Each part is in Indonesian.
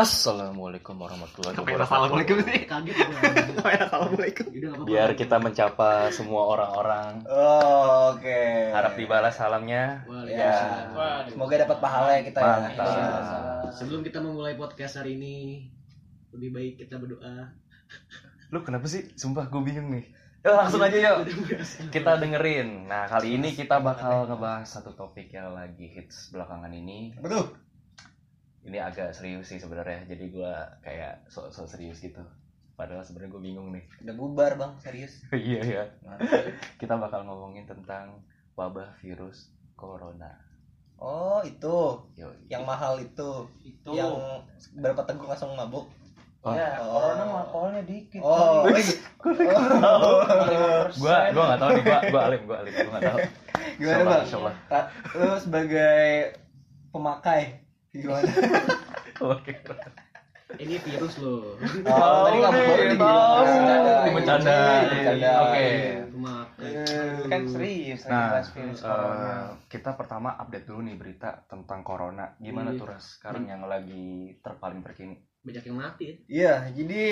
Assalamualaikum warahmatullahi wabarakatuh. assalamualaikum sih? kaget assalamualaikum? Biar kita mencapa semua orang-orang. Oh, oke. Harap dibalas salamnya. Waalaikumsalam. Ya. Semoga dapat pahala ya kita Mantap. ya. Sebelum kita memulai podcast hari ini, lebih baik kita berdoa. Lu kenapa sih? Sumpah gue bingung nih. Yuk langsung aja yuk. Kita dengerin. Nah kali ini kita bakal ngebahas satu topik yang lagi hits belakangan ini. Betul. Ini agak serius sih sebenarnya. Jadi gue kayak sok-sok serius gitu. Padahal sebenarnya gue bingung nih. Udah bubar bang, serius. iya iya. Kita bakal ngomongin tentang wabah virus corona. Oh itu, Yo, yang mahal itu, itu yang berapa teguh langsung mabuk. Oh. ya Oh. corona mah alkoholnya dikit Oh, kali. wih. gua gua nggak tahu nih gua gua alim gua alim gua nggak tahu gimana bang? Lu sebagai pemakai gimana? Ini virus loh. Oh, tadi nih, boleh tahu. Ini bercanda. Bercanda. Oke. Kan serius nah bahas virus corona eh, kita pertama update dulu nih berita tentang corona gimana Iya. tuh ras sekarang yang lagi terpaling terkini Banyak yang mati ya. Iya, jadi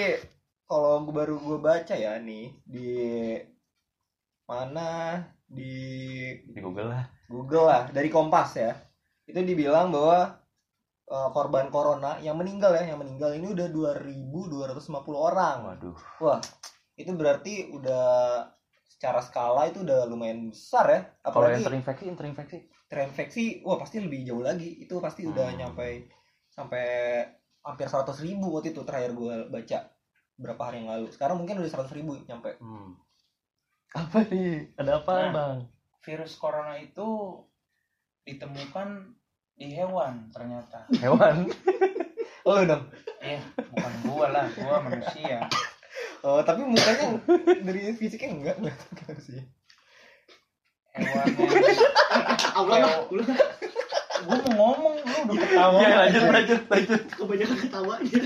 kalau gua baru gue baca ya nih di mana di di Google lah Google lah dari Kompas ya itu dibilang bahwa uh, korban corona yang meninggal ya yang meninggal ini udah 2250 orang. Waduh. Wah itu berarti udah secara skala itu udah lumayan besar ya. Kalau yang apalagi terinfeksi yang terinfeksi. terinfeksi wah pasti lebih jauh lagi. Itu pasti udah Hmm. nyampe sampai hampir 100 ribu waktu itu terakhir gue baca berapa hari yang lalu. Sekarang mungkin udah 100 ribu nyampe. Hmm. apa nih? Ada apa Nah. bang? virus corona itu ditemukan di hewan ternyata. Oh hewan dong. Eh bukan gua lah gua manusia. Oh tapi mukanya dari fisiknya enggak enggak enggak sih. Hewan Ulang lah, gua mau ngomong lu udah ketawa. Ya lanjut lanjut lanjut. Kebanyakan ketawanya.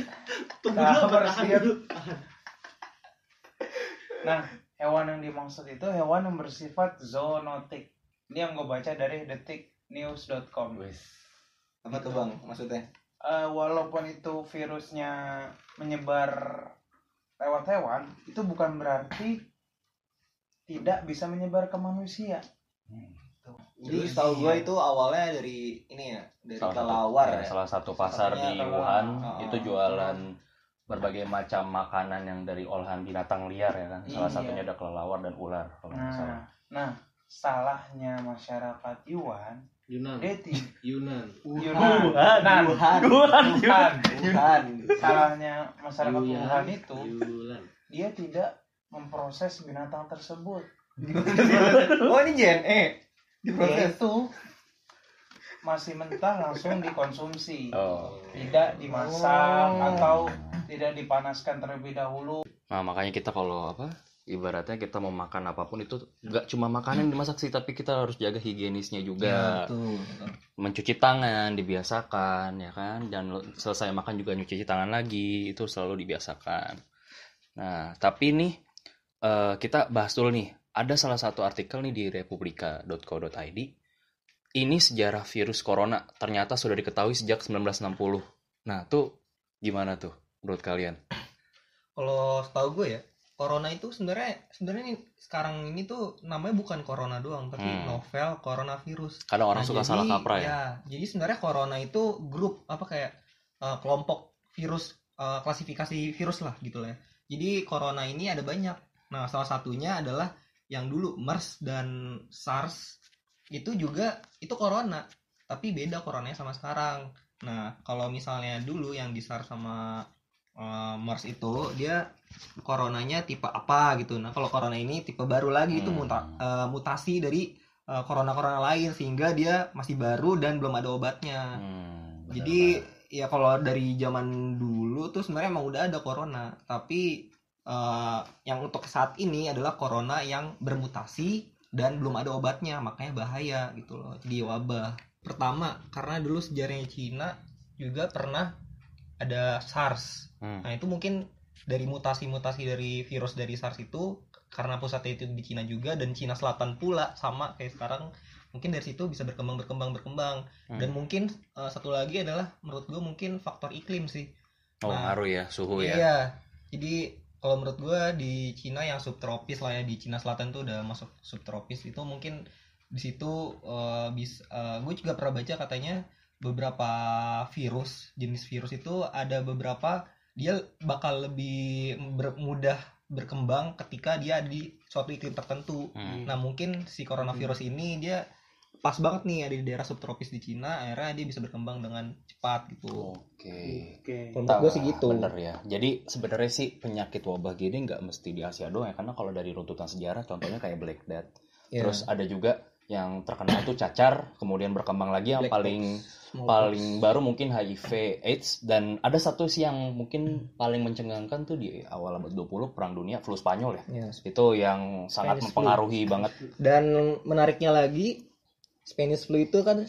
Tunggu Nah, dulu, tahan bersiap. dulu. nah hewan yang dimaksud itu hewan yang bersifat zoonotik. Ini yang gue baca dari detiknews.com Apa tuh bang maksudnya Eh, walaupun itu virusnya menyebar lewat hewan, itu bukan berarti tidak bisa menyebar ke manusia. jadi setahu gue itu awalnya dari ini ya dari salah satu, kelawar ya, ya salah satu pasar Satunya di kelawar. Wuhan Oh. itu jualan berbagai macam makanan yang dari olahan binatang liar ya kan salah Iya. satunya ada kelelawar dan ular kalau nggak salah Nah, nah salahnya masyarakat Yuan, Yunan. dia ti- Yunan. Yunan, Wuhan Wuhan, Wuhan Wuhan. Wuhan salahnya masyarakat. Wuhan itu Yunan. dia tidak memproses binatang tersebut. oh ini JNE diproses Yaitu masih mentah langsung dikonsumsi. oh tidak dimasak Oh. atau tidak dipanaskan terlebih dahulu. nah makanya kita kalau apa ibaratnya kita mau makan apa pun itu nggak cuma makanan yang dimasak sih tapi kita harus jaga higienisnya juga. Tuh mencuci tangan dibiasakan ya kan? Dan selesai makan juga nyuci tangan lagi itu selalu dibiasakan. Nah tapi nih eh, kita bahas dulu nih. Ada salah satu artikel nih di republika.co.id ini sejarah virus corona ternyata sudah diketahui sejak 1960 nah tuh gimana tuh menurut kalian? Kalau setahu gue ya corona itu sebenarnya sebenarnya sekarang ini tuh namanya bukan corona doang tapi Hmm. novel coronavirus kadang orang Nah, suka jadi- salah kaprah ya, jadi sebenarnya corona itu grup apa kayak uh, kelompok virus uh, klasifikasi virus lah gitu lah ya. Jadi corona ini ada banyak. Nah, salah satunya adalah yang dulu MERS dan SARS itu juga itu corona, tapi beda coronanya sama sekarang. Nah, kalau misalnya dulu yang di SARS sama uh, MERS itu dia coronanya tipe apa gitu. Nah, kalau corona ini tipe baru lagi itu Hmm. muta- uh, mutasi dari uh, corona-corona lain sehingga dia masih baru dan belum ada obatnya. Hmm, Jadi ya kalau dari zaman dulu tuh sebenarnya emang udah ada corona, tapi eh, yang untuk saat ini adalah corona yang bermutasi dan belum ada obatnya, makanya bahaya gitu loh. Jadi wabah. Pertama, karena dulu sejarahnya Cina juga pernah ada SARS. Hmm. Nah, itu mungkin dari mutasi-mutasi dari virus dari SARS itu karena pusatnya itu di Cina juga dan Cina Selatan pula sama kayak sekarang mungkin dari situ bisa berkembang berkembang berkembang Hmm. dan mungkin eh, satu lagi adalah menurut gue mungkin faktor iklim sih Oh, Nah, ngaruh ya suhu ya. Iya. Jadi kalau menurut gua di Cina yang subtropis lah ya di Cina Selatan tuh udah masuk subtropis itu mungkin di situ eh, bis gue juga pernah baca katanya beberapa virus jenis virus itu ada beberapa dia bakal lebih ber- mudah berkembang ketika dia di suatu iklim tertentu. Hmm. Nah mungkin si coronavirus ini dia pas banget nih ada di daerah subtropis di Cina, akhirnya dia bisa berkembang dengan cepat gitu. Oke. Oke. Kalau menurut gue sih gitu. Bener ya. Jadi sebenarnya sih penyakit wabah gini nggak mesti di Asia doang ya. Karena kalau dari runtutan sejarah contohnya kayak Black Death. Iya. Terus ada juga yang terkenal tuh cacar, kemudian berkembang lagi yang Black paling Smallpox. paling baru mungkin HIV AIDS dan ada satu sih yang mungkin paling mencengangkan tuh di awal abad 20 perang dunia flu Spanyol ya. Iya. Itu yang sangat Spanish flu. mempengaruhi banget. Dan menariknya lagi Spanish flu itu kan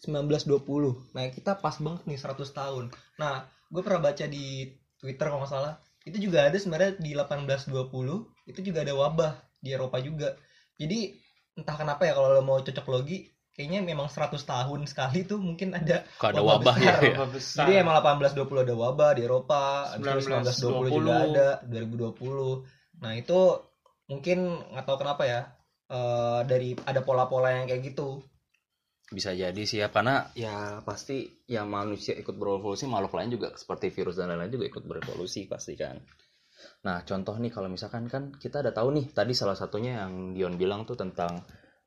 1920. Nah, kita pas banget nih 100 tahun. Nah, gue pernah baca di Twitter kalau nggak salah, itu juga ada sebenarnya di 1820 itu juga ada wabah di Eropa juga. Jadi entah kenapa ya kalau lo mau cocok logi, kayaknya memang 100 tahun sekali tuh mungkin ada Kalau ada Wabah wabah ya. besar. ya. Wabah besar. Jadi emang 1820 ada wabah di Eropa, habis itu 1920 juga 1920 ada, 2020. Nah itu mungkin nggak tahu kenapa ya eh, dari ada pola-pola yang kayak gitu. Bisa jadi sih ya karena ya pasti ya manusia ikut berevolusi makhluk lain juga seperti virus dan lain-lain juga ikut berevolusi pasti kan. Nah contoh nih kalau misalkan kan kita udah tahu nih tadi salah satunya yang Dion bilang tuh tentang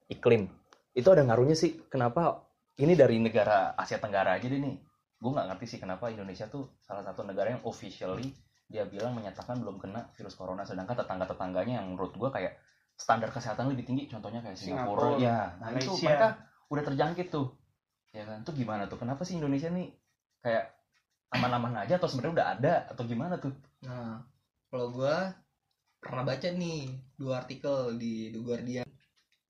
iklim. Itu ada ngaruhnya sih kenapa ini dari negara Asia Tenggara aja deh nih. Gue nggak ngerti sih kenapa Indonesia tuh salah satu negara yang officially dia bilang menyatakan belum kena virus corona. Sedangkan tetangga-tetangganya yang menurut gue kayak standar kesehatan lebih tinggi contohnya kayak Singapura, Singapura, ya nah itu Malaysia. mereka udah terjangkit tuh. Ya kan? Tuh gimana tuh? Kenapa sih Indonesia nih kayak aman-aman aja atau sebenarnya udah ada atau gimana tuh? Nah kalau gue pernah baca nih dua artikel di The Guardian.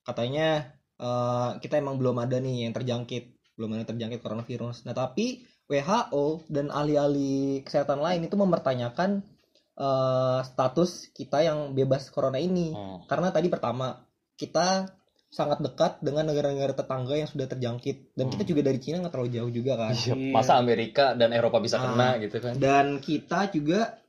Katanya eh, kita emang belum ada nih yang terjangkit, belum ada yang terjangkit coronavirus. Nah tapi WHO dan ahli-ahli kesehatan lain itu mempertanyakan eh, status kita yang bebas corona ini. Hmm. Karena tadi pertama kita sangat dekat dengan negara-negara tetangga yang sudah terjangkit dan kita Hmm. juga dari Cina nggak terlalu jauh juga kan. Iya, masa Amerika dan Eropa bisa Ah. kena gitu kan Dan kita juga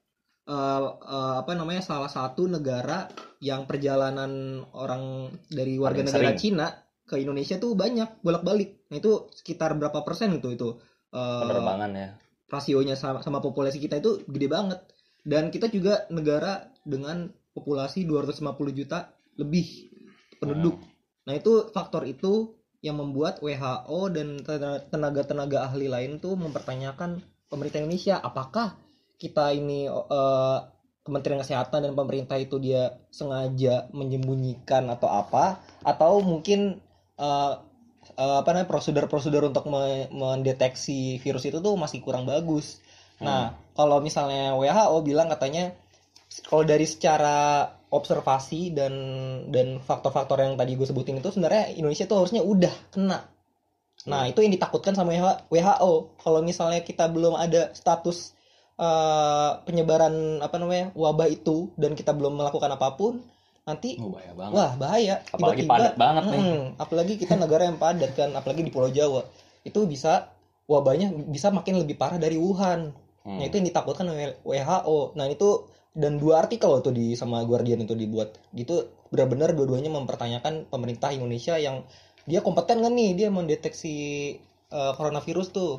eh, eh, apa namanya salah satu negara yang perjalanan orang dari warga Paling negara sering. Cina ke Indonesia tuh banyak bolak-balik. Nah itu sekitar berapa persen itu itu eh, penerbangan ya rasionya sama, sama populasi kita itu gede banget. Dan kita juga negara dengan populasi 250 juta lebih penduduk. Nah itu faktor itu yang membuat WHO dan tenaga-tenaga ahli lain tuh mempertanyakan pemerintah Indonesia apakah kita ini eh, Kementerian Kesehatan dan pemerintah itu dia sengaja menyembunyikan atau apa atau mungkin eh, eh, apa namanya prosedur-prosedur untuk me- mendeteksi virus itu tuh masih kurang bagus. Nah, kalau misalnya WHO bilang katanya kalau dari secara observasi dan dan faktor-faktor yang tadi gue sebutin itu sebenarnya Indonesia tuh harusnya udah kena. Nah, itu yang ditakutkan sama WHO. Kalau misalnya kita belum ada status eh, penyebaran apa namanya wabah itu dan kita belum melakukan apa pun, nanti oh, bahaya banget wah bahaya. apalagi padat banget nih apalagi kita negara yang padat kan, apalagi di Pulau Jawa. Itu bisa wabahnya bisa makin lebih parah dari Wuhan. Hmm. Nah itu yang ditakutkan oleh WHO. Nah itu dan dua artikel waktu di sama Guardian itu dibuat. Gitu benar-benar dua-duanya mempertanyakan pemerintah Indonesia yang dia kompeten kan nih dia mendeteksi eh, coronavirus tuh.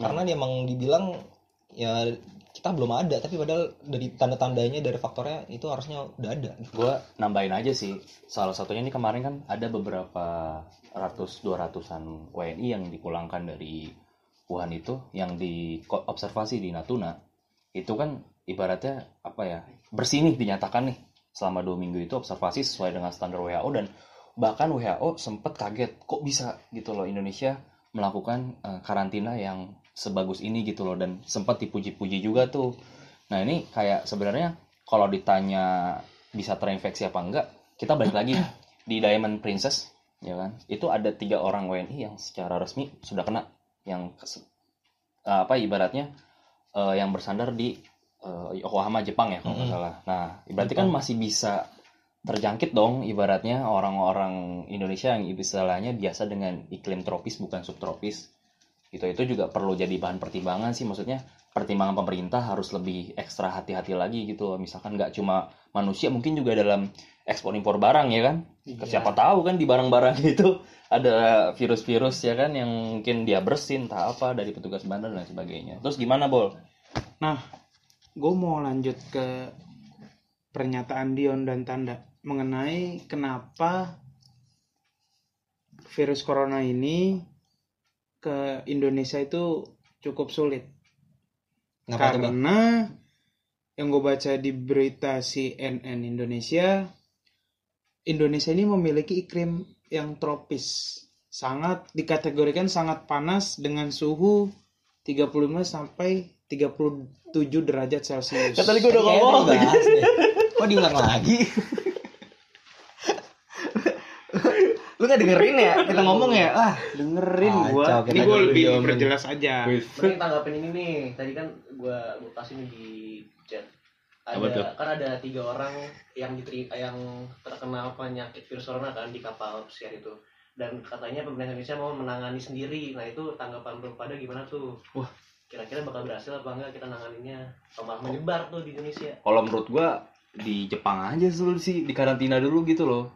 Karena dia emang dibilang ya kita belum ada tapi padahal dari tanda-tandanya dari faktornya itu harusnya udah ada. gue nambahin aja sih salah satunya ini kemarin kan ada beberapa ratus dua ratusan WNI yang dipulangkan dari Wuhan itu yang diobservasi di Natuna itu kan ibaratnya apa ya bersih nih dinyatakan nih selama dua minggu itu observasi sesuai dengan standar WHO dan bahkan WHO sempat kaget kok bisa gitu loh Indonesia melakukan eh, karantina yang sebagus ini gitu loh dan sempat dipuji-puji juga tuh. Nah ini kayak sebenarnya kalau ditanya bisa terinfeksi apa enggak kita balik lagi di Diamond Princess ya kan? Itu ada tiga orang WNI yang secara resmi sudah kena yang eh, apa ibaratnya eh, yang bersandar di eh, Yokohama Jepang ya kalau nggak Mm-mm. salah. Nah berarti kan masih bisa terjangkit dong ibaratnya orang-orang Indonesia yang istilahnya biasa dengan iklim tropis bukan subtropis Gitu itu juga perlu jadi bahan pertimbangan sih maksudnya pertimbangan pemerintah harus lebih ekstra hati-hati lagi gitu loh. Misalkan nggak cuma manusia mungkin juga dalam ekspor impor barang ya kan. Iya. Siapa tahu kan di barang-barang itu ada virus-virus ya kan yang mungkin dia bersin entah apa dari petugas bandar dan sebagainya. Terus gimana, Bol? gue mau lanjut ke pernyataan Dion dan Tanda mengenai kenapa virus corona ini ke Indonesia itu cukup sulit Kenapa karena yang gue baca di berita CNN Indonesia Indonesia ini memiliki iklim yang tropis sangat dikategorikan sangat panas dengan suhu 35 sampai 37 derajat Celcius. Tadi gue udah ngomong. Kok diulang lagi? Lu gak dengerin ya? Kita ngomong ya? Ah, dengerin Kacau, gua. Ini gua lebih perjelas aja. Mending tanggapin ini nih. Tadi kan gua gua kasih nih di chat. Ada kan ada tiga orang yang diteri yang terkena penyakit virus corona kan di kapal pesiar itu. Dan katanya pemerintah Indonesia mau menangani sendiri. Nah itu tanggapan lu pada gimana tuh? Wah. Kira-kira bakal berhasil apa enggak kita nanganinnya? Atau malah menyebar tuh di Indonesia? Kalau menurut gua di Jepang aja dulu sih di karantina dulu gitu loh.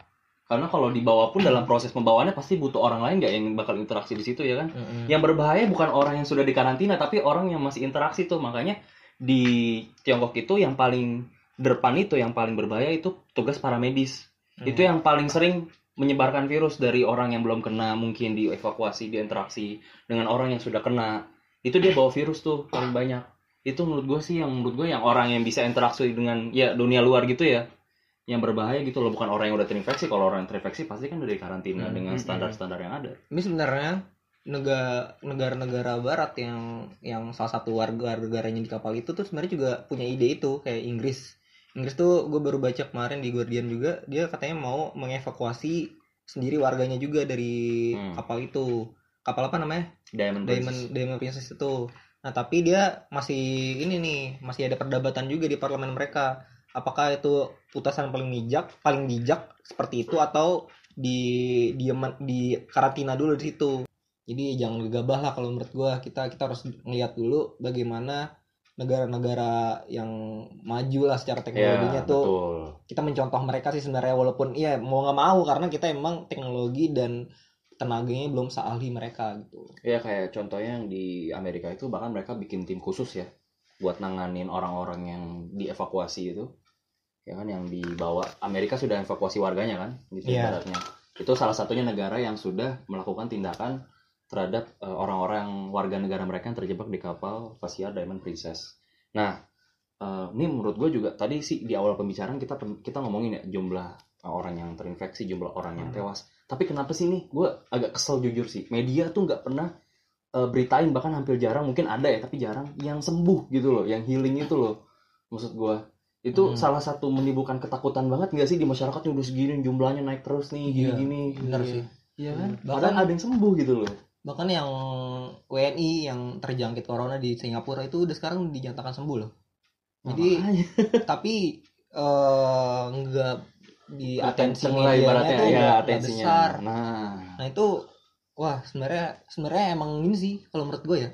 Karena kalau dibawa pun dalam proses pembawaannya pasti butuh orang lain nggak yang bakal interaksi di situ ya kan? Yang berbahaya bukan orang yang sudah dikarantina tapi orang yang masih interaksi tuh makanya di Tiongkok itu yang paling depan itu yang paling berbahaya itu tugas para medis. Itu yang paling sering menyebarkan virus dari orang yang belum kena mungkin dievakuasi diinteraksi dengan orang yang sudah kena. Itu dia bawa virus tuh paling banyak. Itu menurut gue sih yang menurut gue yang orang yang bisa interaksi dengan ya dunia luar gitu ya yang berbahaya gitu loh bukan orang yang udah terinfeksi kalau orang yang terinfeksi pasti kan udah dikarantina Hmm, dengan hmm, standar-standar yang ada Ini sebenarnya negara negara-negara barat yang yang salah satu warga negaranya di kapal itu tuh sebenarnya juga punya ide itu kayak Inggris. Inggris tuh gue baru baca kemarin di Guardian juga dia katanya mau mengevakuasi sendiri warganya juga dari Hmm. kapal itu. Kapal apa namanya? Diamond, Diamond Princess. Diamond Princess itu. Nah, tapi dia masih ini nih, masih ada perdebatan juga di parlemen mereka. Apakah itu putusan paling bijak, paling bijak seperti itu atau di di di karantina dulu di situ. Jadi jangan gegabah lah kalau menurut gua. Kita kita harus ngeliat dulu bagaimana negara-negara yang maju lah secara ya teknologinya tuh betul kita mencontoh mereka sih sebenarnya walaupun iya mau nggak mau karena kita emang teknologi dan tenaganya belum seahli mereka gitu. ya kayak contohnya yang di Amerika itu bahkan mereka bikin tim khusus ya buat nanganin orang-orang yang dievakuasi itu ya kan yang dibawa Amerika sudah evakuasi warganya kan gitu Iya. ibaratnya itu salah satunya negara yang sudah melakukan tindakan terhadap eh, orang-orang warga negara mereka yang terjebak di kapal Vasia Diamond Princess. Nah, eh, ini menurut gue juga tadi sih di awal pembicaraan kita kita ngomongin ya jumlah orang yang terinfeksi, jumlah orang yang Hmm. tewas. Tapi kenapa sih nih? Gue agak kesel jujur sih. Media tuh nggak pernah eh, beritain bahkan hampir jarang mungkin ada ya tapi jarang yang sembuh gitu loh, yang healing itu loh. Maksud gue itu Hmm. salah satu menimbulkan ketakutan banget nggak sih di masyarakat yang udah segini jumlahnya naik terus nih Iya, gini-gini. Bener Iya. sih. Iya kan? Bahkan- Padahal ada yang sembuh gitu loh. Bahkan yang WNI yang terjangkit corona di Singapura itu udah sekarang dinyatakan sembuh loh. Jadi Makanya. tapi eh nggak di atensi lah ibaratnya tuh ya atensinya. besar. Nah, Nah itu wah sebenarnya sebenarnya emang ini sih kalau menurut gue ya.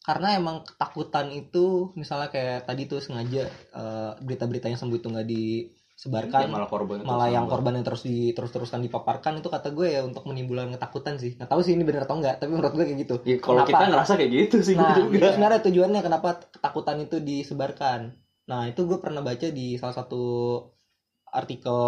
Karena emang ketakutan itu misalnya kayak tadi tuh sengaja eh, berita-berita yang sembuh itu nggak disebarkan ya malah korban malah yang korban yang terus di terus teruskan dipaparkan itu kata gue ya untuk menimbulkan ketakutan sih. Nggak tahu sih ini benar atau enggak tapi menurut gue kayak gitu. Ya, kalau Kenapa? kita ngerasa kayak gitu sih nah itu sebenarnya tujuannya kenapa ketakutan itu disebarkan. Nah itu gue pernah baca di salah satu artikel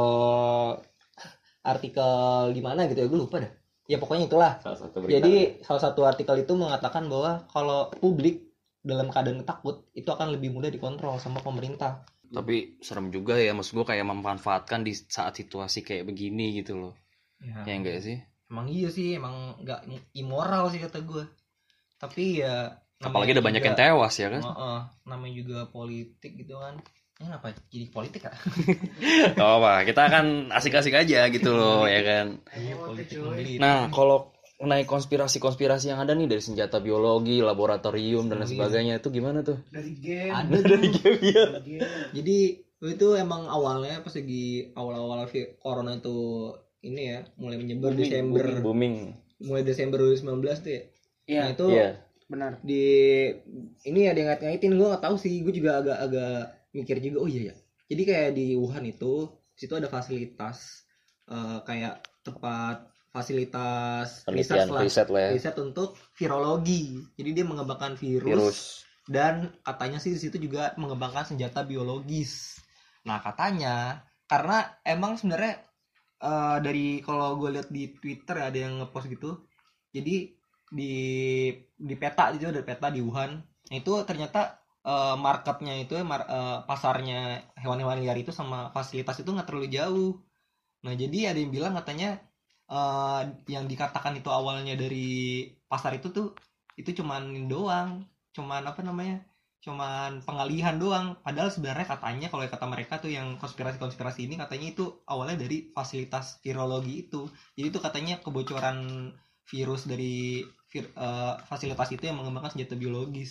artikel di mana gitu ya gue lupa dah ya pokoknya itulah Salah satu berita. jadi salah satu artikel itu mengatakan bahwa kalau publik dalam keadaan takut itu akan lebih mudah dikontrol sama pemerintah tapi serem juga ya maksud gue kayak memanfaatkan di saat situasi kayak begini gitu loh. ya, Ya enggak sih? emang iya sih emang nggak immoral sih kata gue tapi ya Apalagi ada banyak juga- yang tewas ya kan. Heeh, namanya juga politik gitu kan kenapa jadi politik ah Oh, apa, kita kan asik-asik aja gitu loh ya kan. Iya, menggelitik. Nah, kalau mengenai konspirasi-konspirasi yang ada nih dari senjata biologi, laboratorium dan lain Iya. sebagainya itu gimana tuh? Dari game. ada Dari game ya. jadi itu emang awalnya pas lagi awal-awal corona itu ini ya mulai menyebar Desember booming. mulai Desember 2019 tuh ya Iya, Nah, itu Iya. benar. di ini ada yang ngait-ngaitin gue nggak tahu sih gue juga agak-agak mikir juga oh iya ya jadi kayak di Wuhan itu situ ada fasilitas eh, kayak tempat fasilitas research lah. riset lah ya. riset untuk virologi. Jadi dia mengembangkan virus, Virus. dan katanya sih di situ juga mengembangkan senjata biologis. Nah katanya karena emang sebenarnya eh, dari kalau gue lihat di Twitter ada yang ngepost gitu jadi di di peta itu ada peta di Wuhan. Nah, itu ternyata eh, marketnya itu ya, mar- eh, pasarnya hewan-hewan liar itu sama fasilitas itu nggak terlalu jauh. Nah jadi ada yang bilang katanya eh, yang dikatakan itu awalnya dari pasar itu tuh itu cuman doang cuman apa namanya cuman pengalihan doang. Padahal sebenarnya katanya kalau kata mereka tuh yang konspirasi-konspirasi ini katanya itu awalnya dari fasilitas virologi itu. Jadi itu katanya kebocoran virus dari vir- eh, fasilitas itu yang mengembangkan senjata biologis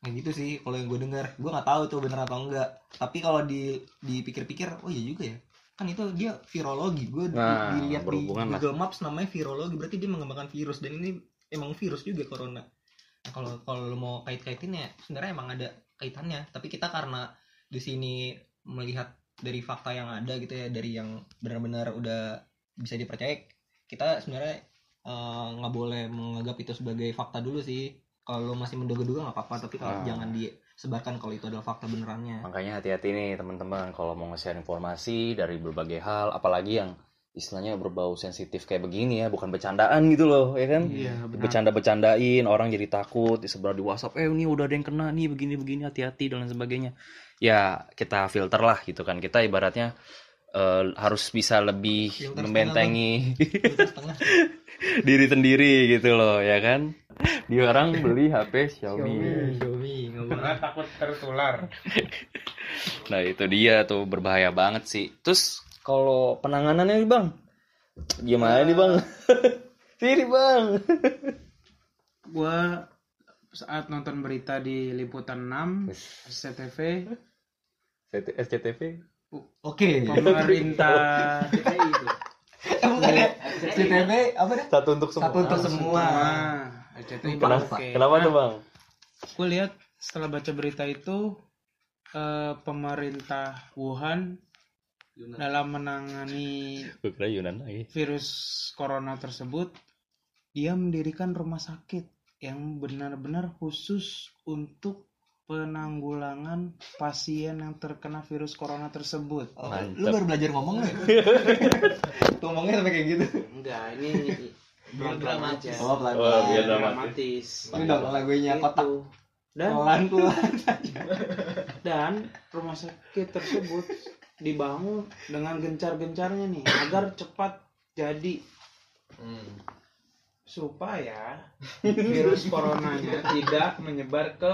nah gitu sih kalau yang gue dengar. Gue nggak tahu tuh bener atau enggak. Tapi kalau di dipikir-pikir oh iya juga ya. Kan itu dia virologi. Gue Nah, dilihat di berhubungan lah. Google Maps namanya virologi. Berarti dia mengembangkan virus. Dan ini emang virus juga corona. Nah, kalau kalau mau kait-kaitin ya sebenarnya emang ada kaitannya. Tapi kita karena di sini melihat dari fakta yang ada gitu ya dari yang benar-benar udah bisa dipercaya kita sebenarnya eh, nggak boleh menganggap itu sebagai fakta dulu sih kalau lo masih menduga-duga nggak apa-apa tapi kalau Ah. jangan disebarkan kalau itu adalah fakta benerannya Makanya hati-hati nih teman-teman kalau mau nge-share informasi dari berbagai hal, apalagi yang istilahnya berbau sensitif kayak begini ya, bukan bercandaan gitu loh, ya kan? Iya, benar. Bercanda-bercandain, orang jadi takut, disebar di WhatsApp, eh ini udah ada yang kena nih, begini-begini, hati-hati dan lain sebagainya. Ya kita filter lah gitu kan, kita ibaratnya eh, harus bisa lebih Filter membentengi setengah diri sendiri gitu loh, ya kan? Dia orang beli HP Xiaomi. Xiaomi nggak. Karena takut tertular. Nah itu dia tuh berbahaya banget sih. Terus kalau penanganannya nih bang, gimana nih bang? Sini bang. Gua saat nonton berita di liputan 6 SCTV SCTV. Oke pemerintah bukan ya CTV apa dah Satu untuk semua. satu untuk semua Nah, Kenapa? oke. Kenapa tuh bang? gue lihat setelah baca berita itu eh, pemerintah Wuhan dalam menangani Yunan lagi. virus corona tersebut dia mendirikan rumah sakit yang benar-benar khusus untuk penanggulangan pasien yang terkena virus corona tersebut. Oh, Mantap. lu baru belajar ngomong nggak? Tuh ngomongnya sampai kayak gitu. Enggak, ini Biar dramatis. Oh, pelan Oh, pelan. biar dramatis. Ini dong lagunya kotak Itu. Dan pelan pelan. dan rumah sakit tersebut dibangun dengan gencar-gencarnya nih agar cepat jadi Hmm. supaya virus coronanya tidak menyebar ke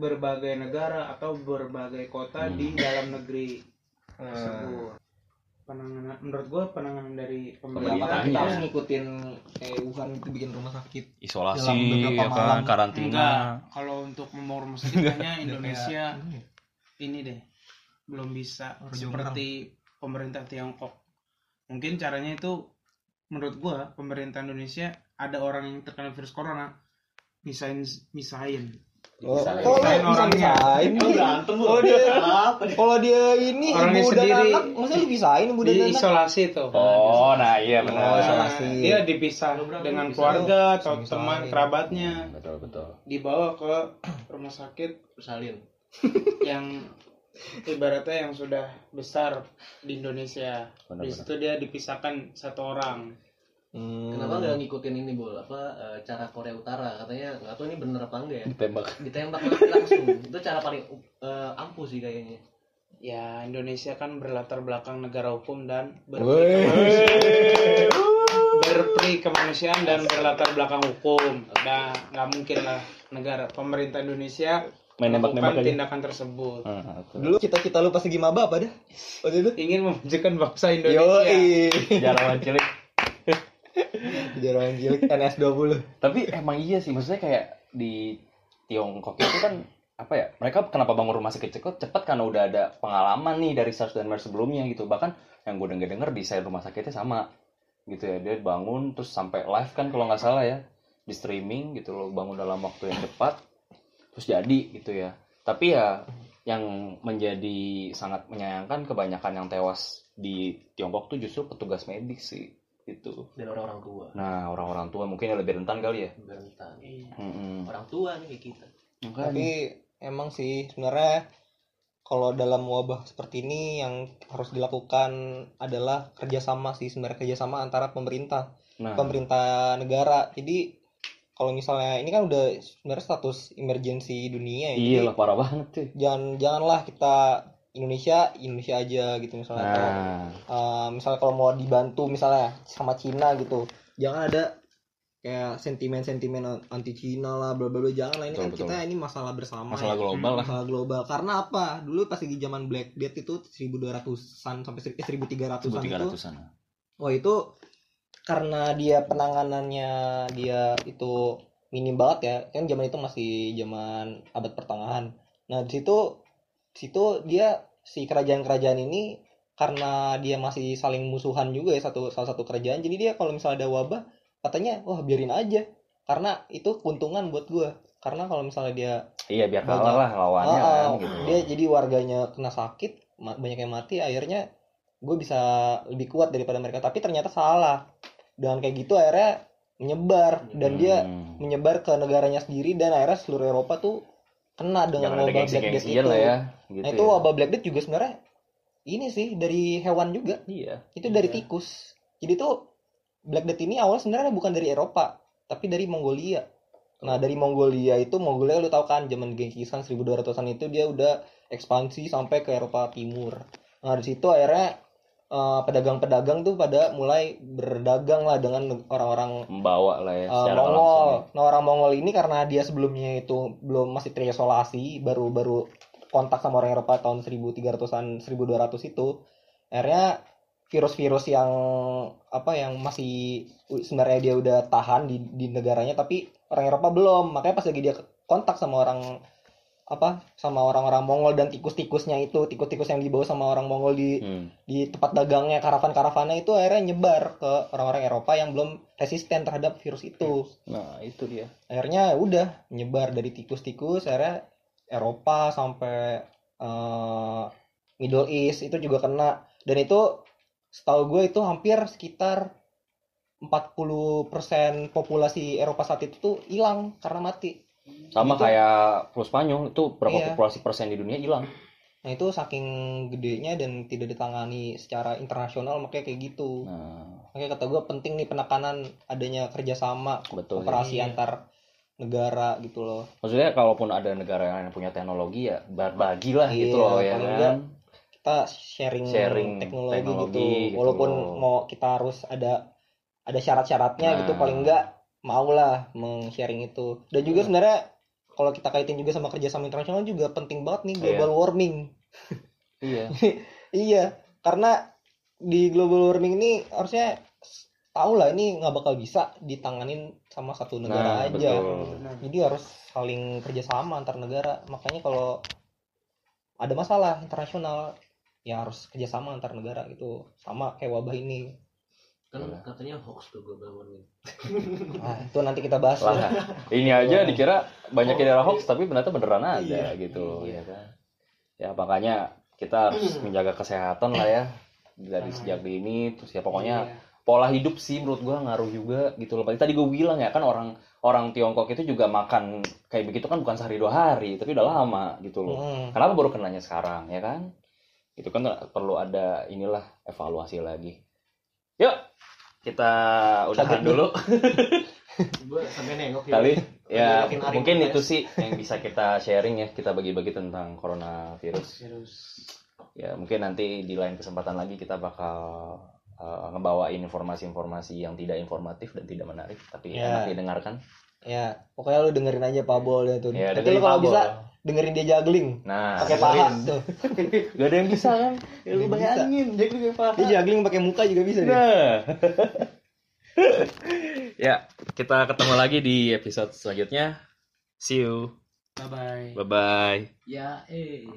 berbagai negara atau berbagai kota di dalam negeri tersebut. Penanganan menurut gue penanganan dari pemerintah kita harus ngikutin kayak Wuhan itu bikin rumah sakit? Isolasi, ya kan, malam. karantina. Enggak, kalau untuk membangun rumah sakit kayaknya Udah Indonesia ini deh belum bisa Harus seperti pemerintah Tiongkok. Mungkin caranya itu menurut gua pemerintah Indonesia ada orang yang terkena virus corona misahin misahin. Oh, kalau orangnya. berantem lu? Kalau dia kalau dia ini Orangnya ibu dan sendiri. anak, masa dipisahin ibu dan Di anak? isolasi tuh. Oh, nah iya Oh, benar. isolasi. Dia dipisah dengan bisa? keluarga atau teman kerabatnya Betul betul. dibawa ke rumah sakit Salin. yang ibaratnya yang sudah besar di Indonesia. Di situ dia dipisahkan satu orang. Hmm. Kenapa nggak ngikutin ini bol? Apa eh, cara Korea Utara? Katanya nggak tahu ini bener apa enggak ya? Ditembak. Ditembak langsung. Itu cara paling eh, ampuh sih kayaknya. Ya Indonesia kan berlatar belakang negara hukum dan berperi kemanusiaan dan berlatar belakang hukum. Nah nggak mungkin lah negara pemerintah Indonesia Main nembak-nembak melakukan aja. tindakan tersebut. Ah, betul. Dulu cita-cita lu pas lagi maba apa dah? Waktu itu? Ingin memajukan bangsa Indonesia. Yoi. Jarawan cilik. Jarawan cilik NS20. Tapi emang iya sih, maksudnya kayak di Tiongkok itu kan apa ya? Mereka kenapa bangun rumah sakit cepat cepat karena udah ada pengalaman nih dari SARS dan MERS sebelumnya gitu. Bahkan yang gue denger denger desain rumah sakitnya sama gitu ya. Dia bangun terus sampai live kan kalau nggak salah ya. di streaming gitu loh bangun dalam waktu yang cepat terus jadi gitu ya tapi ya yang menjadi sangat menyayangkan kebanyakan yang tewas di Tiongkok tuh justru petugas medis sih itu dan orang-orang tua nah orang-orang tua mungkin yang lebih rentan kali ya rentan Mm-mm. orang tua nih kayak kita. Tapi emang sih sebenarnya kalau dalam wabah seperti ini yang harus dilakukan adalah kerjasama sih sebenarnya kerjasama antara pemerintah nah pemerintah negara. Jadi kalau misalnya ini kan udah sebenarnya status emergency dunia ya. iya lah parah banget tuh jangan janganlah kita Indonesia Indonesia aja gitu misalnya. Nah. Eh, misalnya kalau mau dibantu misalnya sama Cina gitu, jangan ada kayak sentimen-sentimen anti Cina lah bla bla bla jangan lah. Ini Betul, kan betul. kita ini masalah bersama masalah ya. global lah. Masalah global. Karena apa? Dulu pas lagi zaman Black Death itu 1200-an sampai eh, 1300-an itu 1300-an wah itu karena dia penanganannya dia itu minim banget ya. Kan zaman itu masih zaman abad pertengahan. Nah di situ di situ dia si kerajaan-kerajaan ini karena dia masih saling musuhan juga ya satu salah satu kerajaan jadi dia kalau misalnya ada wabah katanya wah biarin aja. Karena itu keuntungan buat gua. Karena kalau misalnya dia iya biar Banyak. kalah lah lawannya Ah, kan gitu. dia jadi warganya kena sakit banyak yang mati akhirnya gue bisa lebih kuat daripada mereka. Tapi ternyata salah. Dengan kayak gitu akhirnya menyebar. Dan dia Hmm. menyebar ke negaranya sendiri dan akhirnya seluruh Eropa tuh kena dengan jangan wabah Black Death itu. lah ya gitu nah itu ya. wabah Black Death juga sebenarnya ini sih dari hewan juga iya itu dari Iya. tikus jadi tuh Black Death ini awal sebenarnya bukan dari Eropa tapi dari Mongolia nah dari Mongolia itu Mongolia lu tahu kan zaman Genghis Khan 1200-an itu dia udah ekspansi sampai ke Eropa Timur nah di situ akhirnya eh, pedagang-pedagang tuh pada mulai berdagang lah dengan orang-orang membawa lah ya secara Mongol. langsung nah orang Mongol ini karena dia sebelumnya itu belum masih terisolasi baru baru kontak sama orang Eropa tahun 1300-an 1200 itu akhirnya virus-virus yang apa yang masih sebenarnya dia udah tahan di, di negaranya tapi orang Eropa belum. Makanya pas lagi dia kontak sama orang apa sama orang-orang Mongol dan tikus-tikusnya itu tikus-tikus yang dibawa sama orang Mongol di Hmm. di tempat dagangnya karavan-karavannya itu akhirnya nyebar ke orang-orang Eropa yang belum resisten terhadap virus itu nah itu dia akhirnya ya udah nyebar dari tikus-tikus akhirnya Eropa sampai eh, Middle East itu juga kena dan itu setahu gue itu hampir sekitar 40% populasi Eropa saat itu tuh hilang karena mati. Sama Itu- kayak flu Spanyol itu berapa Iya. populasi persen di dunia hilang Nah itu saking gedenya dan tidak ditangani secara internasional makanya kayak gitu. nah Makanya kata gue penting nih penekanan adanya kerjasama betul operasi Iya. antar negara gitu loh. maksudnya kalaupun ada negara yang punya teknologi ya berbagi lah gitu Iya, loh ya paling kan enggak kita sharing, Sharing teknologi, teknologi gitu. gitu Walaupun loh. mau kita harus ada ada syarat-syaratnya gitu Nah. paling enggak maulah meng-sharing itu. Dan juga sebenarnya kalau kita kaitin juga sama kerjasama internasional juga penting banget nih global warming. iya Iya, karena di global warming ini harusnya tahu lah ini nggak bakal bisa ditanganin sama satu Nah, negara aja. betul. Jadi harus saling kerjasama antar negara. Makanya kalau ada masalah internasional ya harus kerjasama antar negara gitu. Sama kayak wabah ini. Kan Boleh. katanya hoax tuh global warming Ah, itu nanti kita bahas lah ini aja dikira banyak yang daerah hoax tapi ternyata beneran ada Iya, gitu ya iya. kan ya makanya kita harus menjaga kesehatan lah ya dari Nah, sejak dini terus ya pokoknya Iya. pola hidup sih menurut gua ngaruh juga gitu loh. Tadi gue bilang ya kan orang orang Tiongkok itu juga makan kayak begitu kan bukan sehari dua hari tapi udah lama gitu loh. Mm. Kenapa baru kenanya sekarang ya kan? Itu kan perlu ada inilah evaluasi lagi. Yuk kita udahan dulu gue sampai nengok ya. kali. Ya mungkin itu guys. sih yang bisa kita sharing ya kita bagi-bagi tentang coronavirus. Virus. Ya mungkin nanti di lain kesempatan lagi kita bakal uh, ngebawain informasi-informasi yang tidak informatif dan tidak menarik tapi Ya. enak didengarkan. Ya, pokoknya lu dengerin aja Pak Bol ya tuh. Ya, Nanti dengerin lu kalau Pak bisa. Dengerin dia juggling Nah, pakai paha tuh. Gak ada yang bisa kan? Ya, lu bayangin, jadi kayak paha. Dia juggling pakai muka juga bisa dia. Nah. ya, kita ketemu lagi di episode selanjutnya. See you. Bye bye. Bye bye. Ya, eh.